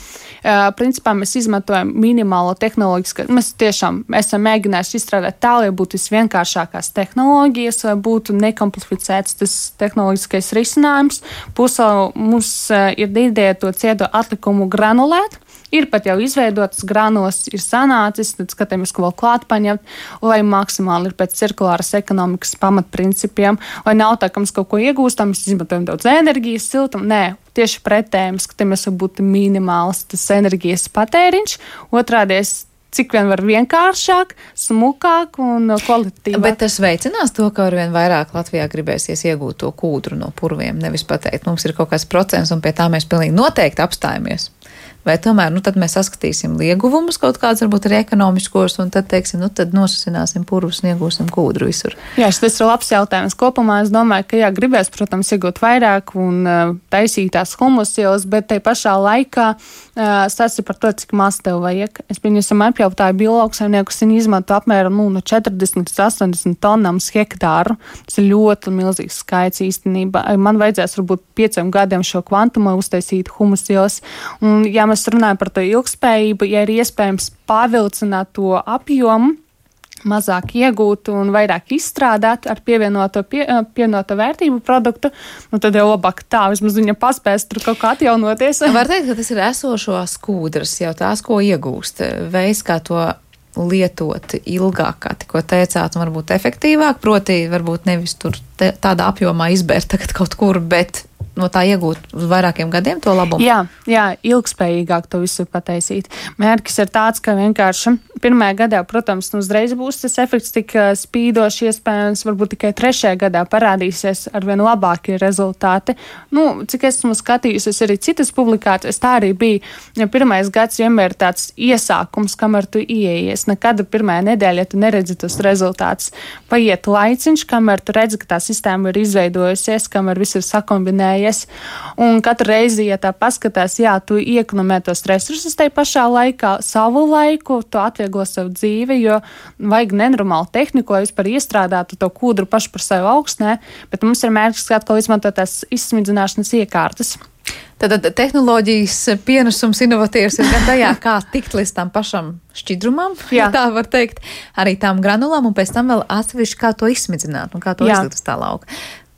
principā, mēs izmantojam minimālo tehnoloģisku. Mēs tiešām esam mēģinājuši izstrādāt tā, lai būtu visvienkāršākās tehnoloģijas, lai būtu nekomplificēts tas tehnoloģiskais risinājums. Pusē mums ir ideja to cieto atlikumu granulēt. Ir pat jau izveidotas granulas, ir sanācis, tad skatāmies, ko vēl klāt paņemt, lai maksimāli ir pēc cirkulāras ekonomikas pamatprincipiem, lai nav tā, ka mēs kaut ko iegūstam, mēs izmantojam daudz enerģijas, siltumu. Nē, tieši pretēji, mēs skatāmies, lai būtu minimāls tas enerģijas patēriņš. Otrādies cik vien var vienkāršāk, smukāk un kvalitīvāk. Bet tas veicinās to, ka arvien vairāk Latvijā gribēsies iegūt to kūdru no purviem. Nevis pateikt, mums ir kaut kāds procents un pie tā mēs pilnīgi noteikti apstājamies vai tomēr nu, mēs saskatīsim lieguvumus kaut kādus, varbūt arī ekonomiskos, un tad, teiksim, nu, tad nosasināsim purvus un iegūsim kūdru visur. Jā, šis ir labs jautājums. Kopumā es domāju, ka jā, gribēs, protams, iegūt vairāk un uh, taisīt tās humusielas, bet te pašā laikā uh, stāsti par to, cik maz tev vajag. Es pieņemsim apjautāju biologsaimniekus, viņi izmanto apmēram nu, no 40 līdz 80 tonām uz hektāru. Tas ir ļoti milzīgs skaits īstenībā. Man vajadzēs varbūt pieciem gadiem šo kvantumu uztaisīt humusielas. Un, ja mēs runājam par to ilgspējību, ja ir iespējams pārvilcināt to apjomu, mazāk iegūt un vairāk izstrādāt ar pievienoto, pie, eh, pievienoto vērtību produktu, nu tad jau labāk tā, vismaz viņa paspēs tur kaut kā atjaunoties. Var teikt, ka tas ir esošās kūdras, jau tās, ko iegūst, veids, kā to lietot ilgāk, kā tikko teicāt, un varbūt efektīvāk, proti, varbūt nevis tur te, tādā apjomā izbērt tagad kaut kur, bet no tā iegūt uz vairākiem gadiem to labumu? Jā, jā ilgspējīgāk to visu pataisīt. Mērķis ir tāds, ka vienkārši pirmajā gadā, protams, nu, uzreiz būs tas efekts tik spīdošs, iespējams, varbūt tikai trešajā gadā parādīsies ar vien labākie rezultāti. Nu, cik esmu skatījusies arī citas publikācijas, tā arī bija. Ja pirmais gads vienmēr ir tāds iesākums, kamēr tu ieies. Nekad pirmajā nedēļā, tu neredzi tos rezultātus, paiet laiciņš, kamēr tu redzi, ka tā sistēma ir izveidojusies, kamēr viss ir sakombinējies ies. Un katru reizi, ja tā paskatās, jā, tu iekonomē tos resursus tajā pašā laikā, savu laiku, tu atvieglo savu dzīvi, jo vajag nenormālu tehniku, lai vispār iestrādātu to kūdru pašu par sevi augstnē, bet mums ir mērķis atkal izmantot tās izsmidzināšanas iekārtas. Tad tehnoloģijas pienesums inovatīvs ir gan tajā, kā tikt līdz tam pašam šķidrumam, ja tā var teikt, arī tām granulām, un pēc tam vēl atsevišķi, kā to izsmidzināt un kā to izlikt uz tā lauka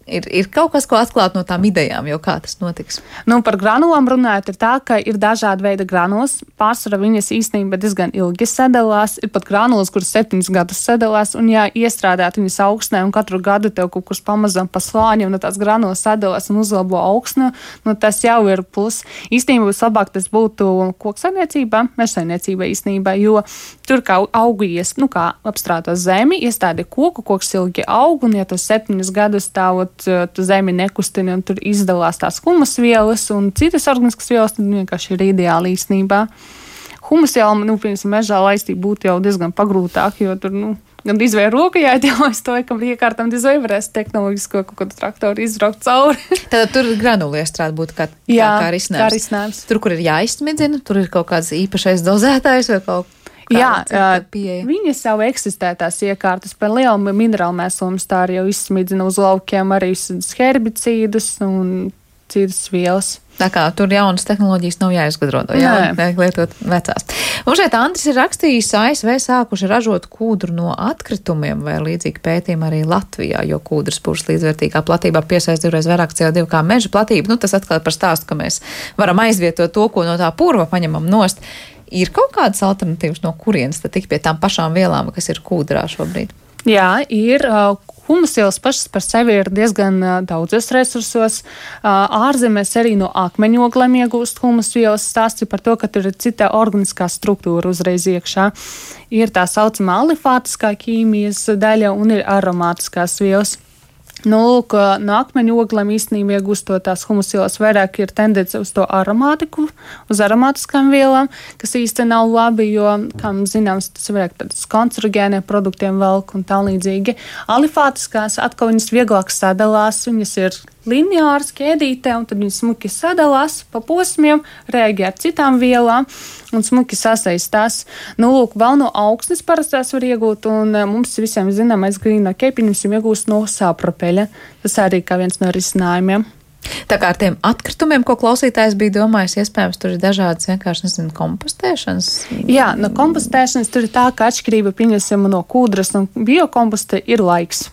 ir, ir kaut kas, ko atklāt no tām idejām, jo kā tas notiks? Nu, par granulām runājot, ir tā, ka ir dažādi veidi granulas. Pārsvarā viņas īstenībā diezgan ilgi sadalās. Ir pat granulas, kuras septiņus gadus sadalās, un ja iestrādāt viņas augstnē, un katru gadu tev kaut kur pamazām pa slāņiem, un tās granulas sadalās un uzlabo augstni, nu, tas jau ir plus. Īstenībā vislabāk tas būtu koksaimniecībā, mežsaimniecībā īstenībā, jo tur kā augies, nu, kā apstrāto zemi, iestādi koku, koks ilgi aug, un ja tu septiņus gadus stāvot tu, eh, tu zemi nekustini un tur izdalās tās humus vielas un citas organiskas vielas, tad vienkārši ir ideāli īstenībā. Humus jau, nu, piemēram, mežā laistīt būtu jau diezgan pagrūtāk, jo tur, nu, gan izvēle roka jāatjaujas [LAUGHS] to, ka iekārtam izvēle varēs tehnoloģisko kaut kādu traktoru izbraukt cauri. [LAUGHS] Tad tur granulē strādā būt kā, Jā, kā, kā risinājums. kā risinājums. Tur, kur ir jāizsmidzina, tur ir kaut kāds īpašais dozētājs vai kaut Jā, kāda ā, pieeja. viņas jau eksistē tās iekārtas par lielu minerālu mēslumu, tā arī jau izsmidzina uz laukiem arī herbicīdus un citas vielas. Tā kā tur jaunas tehnoloģijas nav jāizgudro, jā, lietot vecās. Un šeit Andris ir rakstījis, ASV sākuši ražot kūdru no atkritumiem, vai līdzīgi pētījumi arī Latvijā, jo kūdras pušas līdzvērtīgā platībā piesaist divreiz vairāk CO2 kā meža platība. Nu, tas atkal par stāstu, ka mēs varam aizvietot to, ko no tā purva paņemam nost. Ir kaut kādas alternatīvas, no kurienes tad tik pie tām pašām vielām, kas ir kūdrā šobrīd? Jā, ir. Uh, Humusielas pašas par sevi ir diezgan uh, daudzos resursos. Uh, ārzemēs arī no akmeņogliem iegūst humusvielas. Stāsti par to, ka tur ir cita organiskā struktūra uzreiz iekšā. Ir tā saucamā alifātiskā ķīmijas daļa un ir aromātiskās vielas. Nu, lūk, no akmeņu oglēm īstenībā iegūstot tās humusvielas vairāk ir tendence uz to aromātiku, uz aromātiskām vielām, kas īsti nav labi, jo, kā mums zināms, tas vairāk tādus kancerogēniem produktiem velk un tā līdzīgi. Alifātiskās atkal viņas vieglāk sadalās, viņas ir lineāras ķēdītē, un tad viņas smuki sadalās pa posmiem, reaģē ar citām vielām un smuki sasaistās. Nu, lūk, vēl no augsnes parastās var iegūt, un eh, mums visiem zināmais grīno ķēpiņus jau iegūst no sāpropeļa. Tas arī kā viens no risinājumiem. Tā kā ar tiem atkritumiem, ko klausītājs bija domājis, iespējams, tur ir dažādas vienkārši nezinu, kompostēšanas. Jā, no kompostēšanas tur ir tā, ka atšķirība pieņemsim no kūdras un biokomposta ir laiks.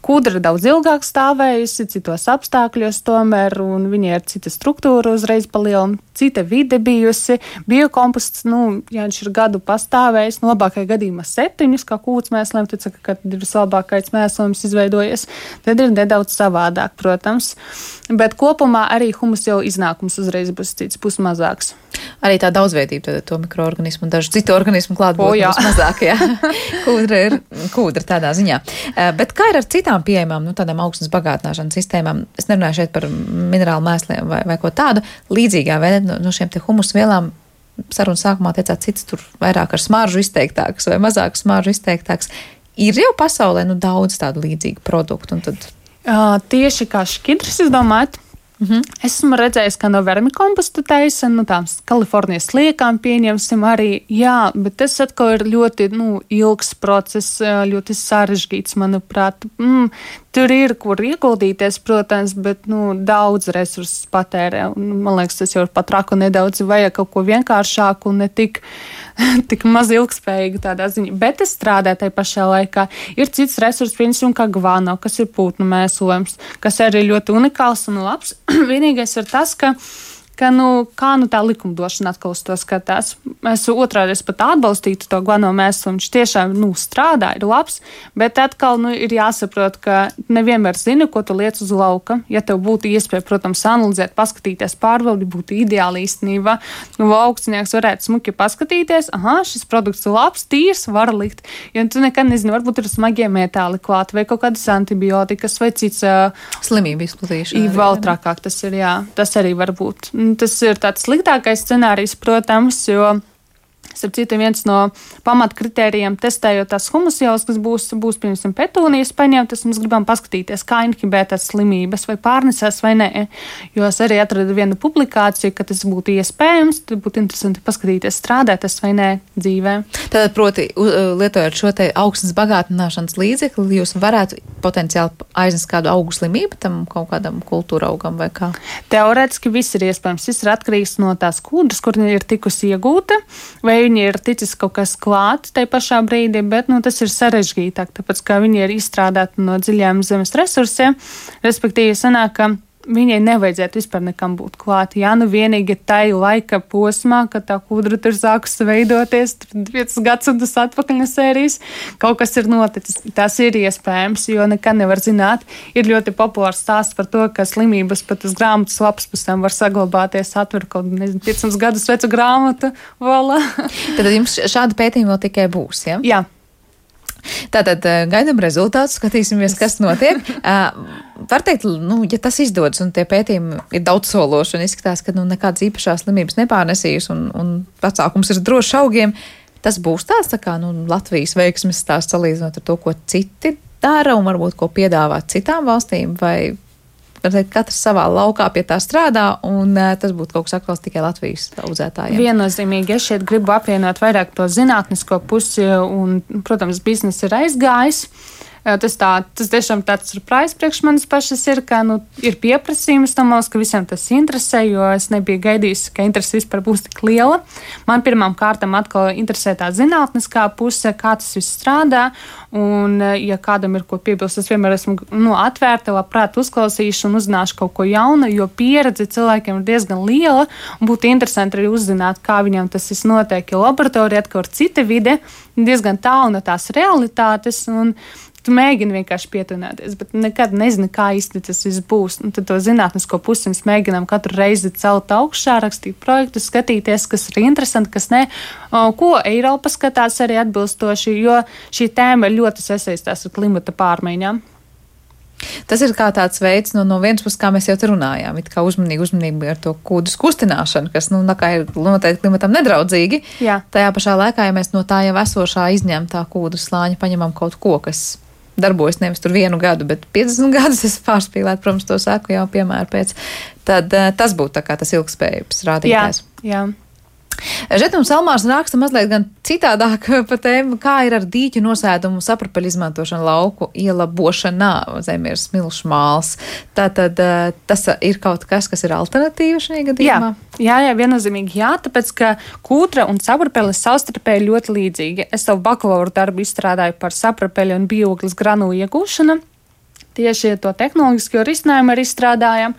Kūdra daudz ilgāk stāvējusi, citos apstākļos, tomēr, un viņai ir cita struktūra uzreiz palielina, cita vide bijusi. Biokomposts, nu, ja viņš ir gadu pastāvējis, no labākajā gadījumā septiņus, kā kūts mēsliem, tad saka, ka ir vislabākais mēslojums izveidojies, tad ir nedaudz savādāk, protams. Bet kopumā arī humus jau iznākums uzreiz būs cits, būs mazāks. Arī tā daudzveidība, tad to mikroorganismu un dažu citu organismu klātbūtne būs mazāk. Jā. [LAUGHS] kūdra ir kūdra tādā ziņā. Eh, Bet kā ir ar citām pieejamām, nu, tādām augstnes bagātināšanas sistēmām? Es nerunāju šeit par minerālu mēsliem vai, vai ko tādu. Līdzīgā veidā no, no šiem te humus vielām sarunas sākumā teicāt, cits tur vairāk ar smaržu izteiktāks vai mazāk smaržu izteiktāks. Ir jau pasaulē nu, daudz tādu līdzīgu produktu. Tad, Uh, tieši kā šķidrs, es domāju, Mm -hmm. Esmu redzējis, ka no vermikomposta taisa, nu tās Kalifornijas liekām pieņemsim arī, jā, bet tas atkal ir ļoti, nu, ilgs process, ļoti sarežģīts, manuprāt. Mm, tur ir, kur ieguldīties, protams, bet, nu, daudz resursus patērē, un man liekas, tas jau ir pat raku nedaudz, vajag kaut ko vienkāršāku un ne tik, [LAUGHS] tik maz ilgspējīgu tādā ziņā. Bet es strādāju tajā pašā laikā. Ir cits resurs, piemēram, kā gvāno, kas ir putnu mēslojums, kas arī ļoti unikāls un labs. [CLEARS THROAT] Vienīgais ir tas, ka ka, nu, kā nu tā likumdošana atkal uz to skatās. Es otrādi pat atbalstītu to gvano mēslu, viņš tiešām nu, strādā, ir labs, bet atkal nu, ir jāsaprot, ka nevienmēr zini, ko tu liec uz lauka. Ja tev būtu iespēja, protams, analizēt, paskatīties, pārbaudīt, būtu ideāli īstenībā. Nu, augstnieks varētu smuki paskatīties, ah, šis produkts ir labs, tīrs, var likt. Jo tu nekad nezini, varbūt ir smagie metāli klāti vai kaut kādas antibiotikas vai cits. Uh, slimību izplatīšana. Vēl trakāk tas ir, jā, tas arī var būt. Tas ir tāds sliktākais scenārijs, protams, jo. Starp citu, viens no pamatkritērijiem, testējot tās humusvielas, kas būs, būs piemēram, petūnijas paņemtas, mēs gribam paskatīties, kā inhibēt tās slimības, vai pārnesās vai nē. Jo es arī atradu vienu publikāciju, ka tas būtu iespējams, tad būtu interesanti paskatīties, strādāt tas vai nē dzīvē. Tātad, proti, u- lietojot šo te augstnes bagātināšanas līdzekli, jūs varētu potenciāli aiznest kādu augu slimību tam kaut kādam kultūra augam vai kā. Teorētiski viss ir iespējams. Viss ir atkarīgs no tās kūdras, kur ir tikusi iegūta, vai viņa ir ticis kaut kas klāts tajā pašā brīdī, bet nu, tas ir sarežģītāk, tāpēc ka viņa ir izstrādāta no dziļām zemes resursiem. Respektīvi, sanāk, ka viņai nevajadzētu vispār nekam būt klāt. Jā, nu vienīgi tai laika posmā, kad tā kūdra tur sākas veidoties, tur 5 gadsimtus atpakaļ no sērijas, kaut kas ir noticis. Tas ir iespējams, jo nekad nevar zināt. Ir ļoti populārs stāsts par to, ka slimības pat uz grāmatas lapas tam var saglabāties, atver kaut nezinu, 500 gadus vecu grāmatu. Vala. Tad jums šāda pētījuma vēl tikai būs. Ja? Jā. Tātad gaidām rezultātus, skatīsimies, kas notiek. Var teikt, nu, ja tas izdodas un tie pētījumi ir daudz sološi un izskatās, ka nu, nekādas īpašās slimības nepārnesīs un, un vecākums ir drošs augiem, tas būs tāds tā kā nu, Latvijas veiksmes stāsts salīdzinot ar to, ko citi dara un varbūt ko piedāvāt citām valstīm, vai teikt, katrs savā laukā pie tā strādā, un uh, tas būtu kaut kas aktuāls tikai Latvijas audzētājiem. Viennozīmīgi, es šeit gribu apvienot vairāk to zinātnisko pusi, un, protams, biznesa ir aizgājis. Tas, tā, tas tiešām tāds surprise priekš manis pašas ir, ka nu, ir pieprasījums tam ka visiem tas interesē, jo es nebiju gaidījis, ka interese vispār būs tik liela. Man pirmām kārtām atkal interesē tā zinātniskā puse, kā tas viss strādā, un ja kādam ir ko piebilst, es vienmēr esmu nu, atvērta, labprāt uzklausīšu un uzzināšu kaut ko jaunu, jo pieredze cilvēkiem ir diezgan liela, un būtu interesanti arī uzzināt, kā viņam tas viss notiek, jo laboratorija atkal ir cita vide, diezgan tālu no tās realitātes. Un, Tu mēģini vienkārši pietuvināties, bet nekad nezini, kā īsti tas viss būs. Un tad to zinātnisko pusi mēs mēģinām katru reizi celt augšā, rakstīt projektus, skatīties, kas ir interesanti, kas nē, ko Eiropa skatās arī atbilstoši, jo šī tēma ļoti sasaistās ar klimata pārmaiņām. Tas ir kā tāds veids, no, no vienas puses, kā mēs jau te runājām, it kā uzmanīgi, uzmanīgi ar to kūdu kustināšanu, kas, nu, ir noteikti klimatam nedraudzīgi. Jā. Tajā pašā laikā, ja mēs no tā jau esošā izņemtā kūdu slāņa paņemam kaut ko, kas darbojas nevis tur vienu gadu, bet 50 [LAUGHS] gadus. Es pārspīlētu, protams, to saku jau piemēru pēc. Tad uh, tas būtu tas ilgspējības rādītājs. Jā, jā. Žetums Almārs raksta mazliet gan citādāk [LAUGHS] par tēmu, kā ir ar dīķu nosēdumu saprapeļu izmantošanu lauku ielabošanā zem ir smilšu māls. Tātad tas ir kaut kas, kas ir alternatīva šajā gadījumā? Jā, jā, jā viennozīmīgi jā, tāpēc, ka kūtra un saprapeļa savstarpēji ļoti līdzīgi. Es savu bakalaura darbu izstrādāju par saprapeļu un bioglas granulu iegūšanu. Tieši to tehnoloģisko risinājumu arī izstrādājam.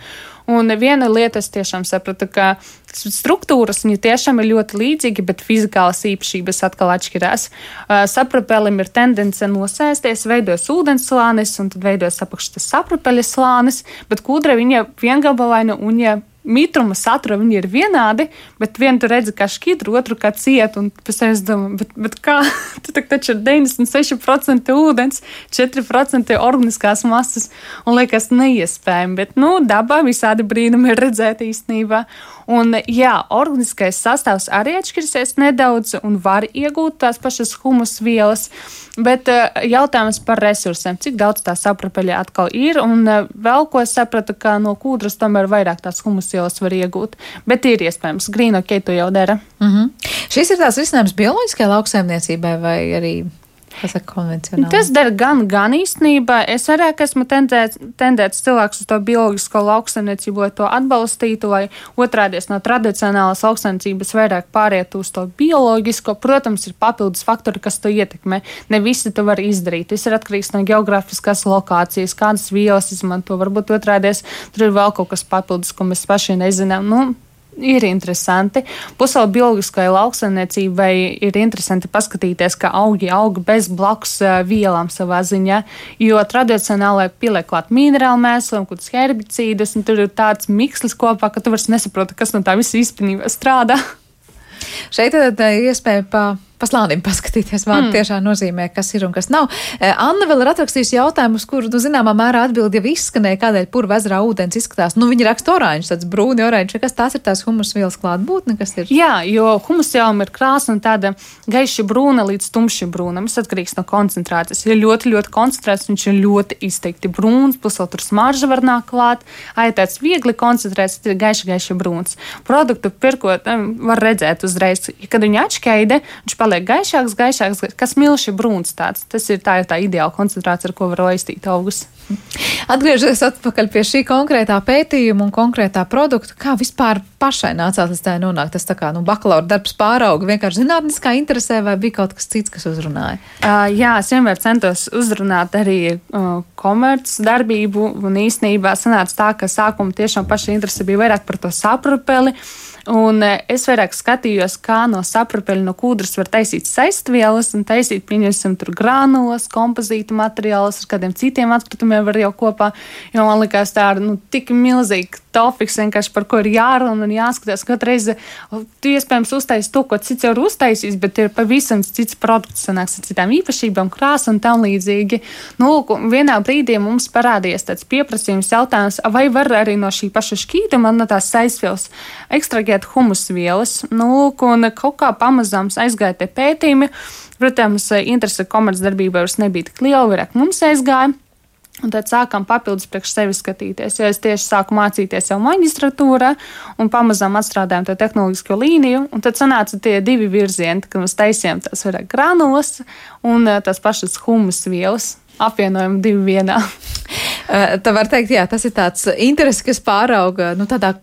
Un viena lieta es tiešām sapratu, ka struktūras viņa tiešām ir ļoti līdzīga, bet fizikālas īpašības atkal atšķirās. Saprapelim ir tendence nosēsties, veidojas ūdens slānis, un tad veidojas apakšas saprapeļa slānis, bet kūdra viņa viengabalaina un ja mitruma satura viņi ir vienādi, bet vienu tu redzi kā šķidru, otru kā cietu. Un pēc tam es domāju, bet, bet kā? [LAUGHS] Tu taču ir 96% ūdens, 4% organiskās masas un liekas neiespējami. Bet, nu, dabā visādi brīnumi ir redzēti īstenībā. Un, jā, organiskais sastāvs arī atšķirsies nedaudz un var iegūt tās pašas humus vielas, bet eh, jautājums par resursiem, cik daudz tā saprapeļa atkal ir, un eh, vēl ko es sapratu, ka no kūdras tomēr vairāk tās humus vielas var iegūt, bet ir iespējams, grīnokie to jau dara. Mm -hmm. Šis ir tās risinājums bioloģiskai lauksaimniecībai vai arī Tas ir konvencionāli. Tas dara gan, gan īstenībā. Es arī esmu tendēts, tendēts cilvēks uz to bioloģisko lauksaimniecību, lai to atbalstītu, lai otrādies no tradicionālās lauksaimniecības vairāk pāriet uz to bioloģisko. Protams, ir papildus faktori, kas to ietekmē. Ne visi to var izdarīt. Tas ir atkarīgs no geogrāfiskās lokācijas, kādas vielas izmanto. Varbūt otrādies tur ir vēl kaut kas papildus, ko mēs paši nezinām. Nu, ir interesanti. Pusaudžu bioloģiskajai lauksaimniecībai ir interesanti paskatīties, ka augi aug bez blakus vielām savā ziņā, jo tradicionālai pieliek klāt minerālu mēslu un kādus herbicīdus, un tur ir tāds mikslis kopā, ka tu vairs nesaproti, kas no tā visa īstenībā strādā. Šeit tad iespēja pa pa slānim paskatīties. Vārdu mm. tiešām nozīmē, kas ir un kas nav. E, Anna vēl ir atrakstījusi jautājumus, kur, nu, zināmā mērā atbildi jau izskanēja, kādēļ purva ezerā ūdens izskatās. Nu, viņi raksta oranžs, tāds brūni oranžs, kas tās ir tās humus vielas klātbūtne, kas ir. Jā, jo humus jau ir krāsa un tāda gaiši brūna līdz tumši brūnam. Tas atkarīgs no koncentrācijas. Ja ļoti, ļoti koncentrēts, viņš ir ļoti izteikti brūns, plus vēl tur smarža var nākt klāt. Ja tāds viegli koncentrēts, ir gaiši, gaiši brūns. Produktu pirkot, var redzēt uzreiz, kad viņi atšķaida, viņš paliek paliek gaišāks, gaišāks, kas milši brūns tāds. Tas ir tā, tā ideāla koncentrācija, ar ko var laistīt augus. Atgriežoties atpakaļ pie šī konkrētā pētījuma un konkrētā produkta, kā vispār pašai nācās līdz tā nonākt? Tas tā kā nu, bakalaura darbs pārauga vienkārši zinātniskā interesē vai bija kaut kas cits, kas uzrunāja? Uh, jā, es vienmēr centos uzrunāt arī uh, komerces darbību un īstenībā sanāca tā, ka sākumā tiešām paša interese bija vairāk par to saprupeli. Un es vairāk skatījos, kā no saprapeļa no kūdras var taisīt saistvielas un taisīt, pieņemsim, tur grānulas, kompozīta materiālus ar kādiem citiem atkrituma jānovēr jau kopā, jo man likās tā ir nu, tik milzīga topiks, par ko ir jārunā un jāskatās. Katru reizi tu iespējams uztaisīsi to, ko cits jau ir uztaisījis, bet ir pavisam cits produkts, sanāks ar citām īpašībām, krāsu un tam līdzīgi. Nu, vienā brīdī mums parādījās tāds pieprasījums jautājums, vai var arī no šī paša šķīta man no tās saistvielas ekstrahēt humusvielas. Nu, un kaut kā pamazām aizgāja tie pētījumi. Protams, interese komercdarbībā vairs nebija tik liela, vairāk mums aizgāja. Un tad sākām papildus priekš sevis skatīties. Jo es tieši sāku mācīties jau maģistratūrā un pamazām atstrādājām to tehnoloģisko līniju. Un tad sanāca tie divi virzieni, kad mēs taisījām tās vairāk granulas un eh, tās pašas humus vielas. Apvienojam divu vienā. [LAUGHS] Eh, tā var teikt, jā, tas ir tāds interesi, kas pārauga nu, tādā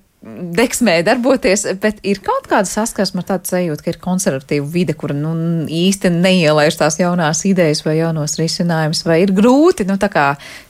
deksmē darboties, bet ir kaut kāda saskarsme ar tādu sajūtu, ka ir konservatīva vide, kur nu, īsti neielaiž tās jaunās idejas vai jaunos risinājumus, vai ir grūti, nu,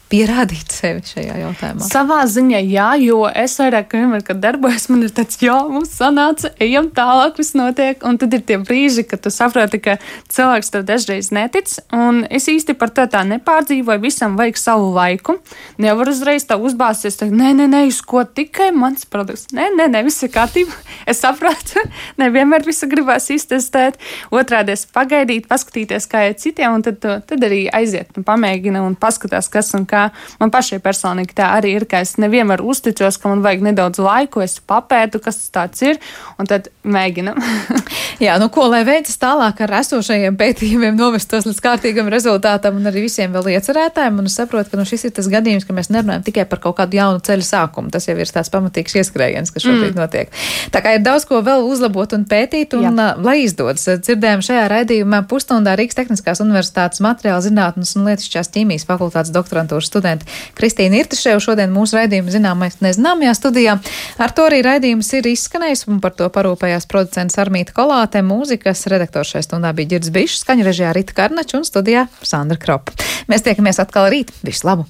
pierādīt sevi šajā jautājumā? Savā ziņā, jā, jo es vairāk vienmēr, kad darbojos, man ir tāds, jā, mums sanāca, ejam tālāk, viss notiek. Un tad ir tie brīži, kad tu saproti, ka cilvēks tev dažreiz netic. Un es īsti par to tā nepārdzīvoju, visam vajag savu laiku. Nevar uzreiz tā uzbāzties, teikt, nē, nē, nē, uz ko tikai mans produkts. Nē, nē, nē, viss ir kārtībā. [LAUGHS] Es saprotu, [LAUGHS] nevienmēr visu gribēs iztestēt. Otrādi es pagaidīt, paskatīties, kā ir citiem, un tad, tad arī aiziet un pamēģina un paskatās, kas un kā kā man pašai personīgi tā arī ir, ka es nevienmēr uzticos, ka man vajag nedaudz laiku, es papētu, kas tas tāds ir, un tad mēģinam. [LAUGHS] Jā, nu ko, lai veicas tālāk ar esošajiem pētījumiem, novestos līdz kārtīgam rezultātam un arī visiem vēl iecerētājiem, un es saprotu, ka nu, šis ir tas gadījums, ka mēs nerunājam tikai par kaut kādu jaunu ceļu sākumu. Tas jau ir tāds pamatīgs ieskrējiens, kas šobrīd mm. notiek. Tā kā ir daudz ko vēl uzlabot un pētīt, un Jā. lai izdodas. Dzirdējām šajā raidījumā pusstundā Rīgas Tehniskās Universitātes materiāla zinātnes un lietišķās ķīmijas fakultātes doktorantūras studenti Kristīna Irtišev šodien mūsu raidījuma zināmais nezināmajā studijā. Ar to arī raidījums ir izskanējis un par to parūpējās producents Armīta Kolāte, mūzikas redaktors šai stundā bija Girds Bišs, skaņa režijā Rita Karnača un studijā Sandra Kropa. Mēs tiekamies atkal rīt. Visu labu!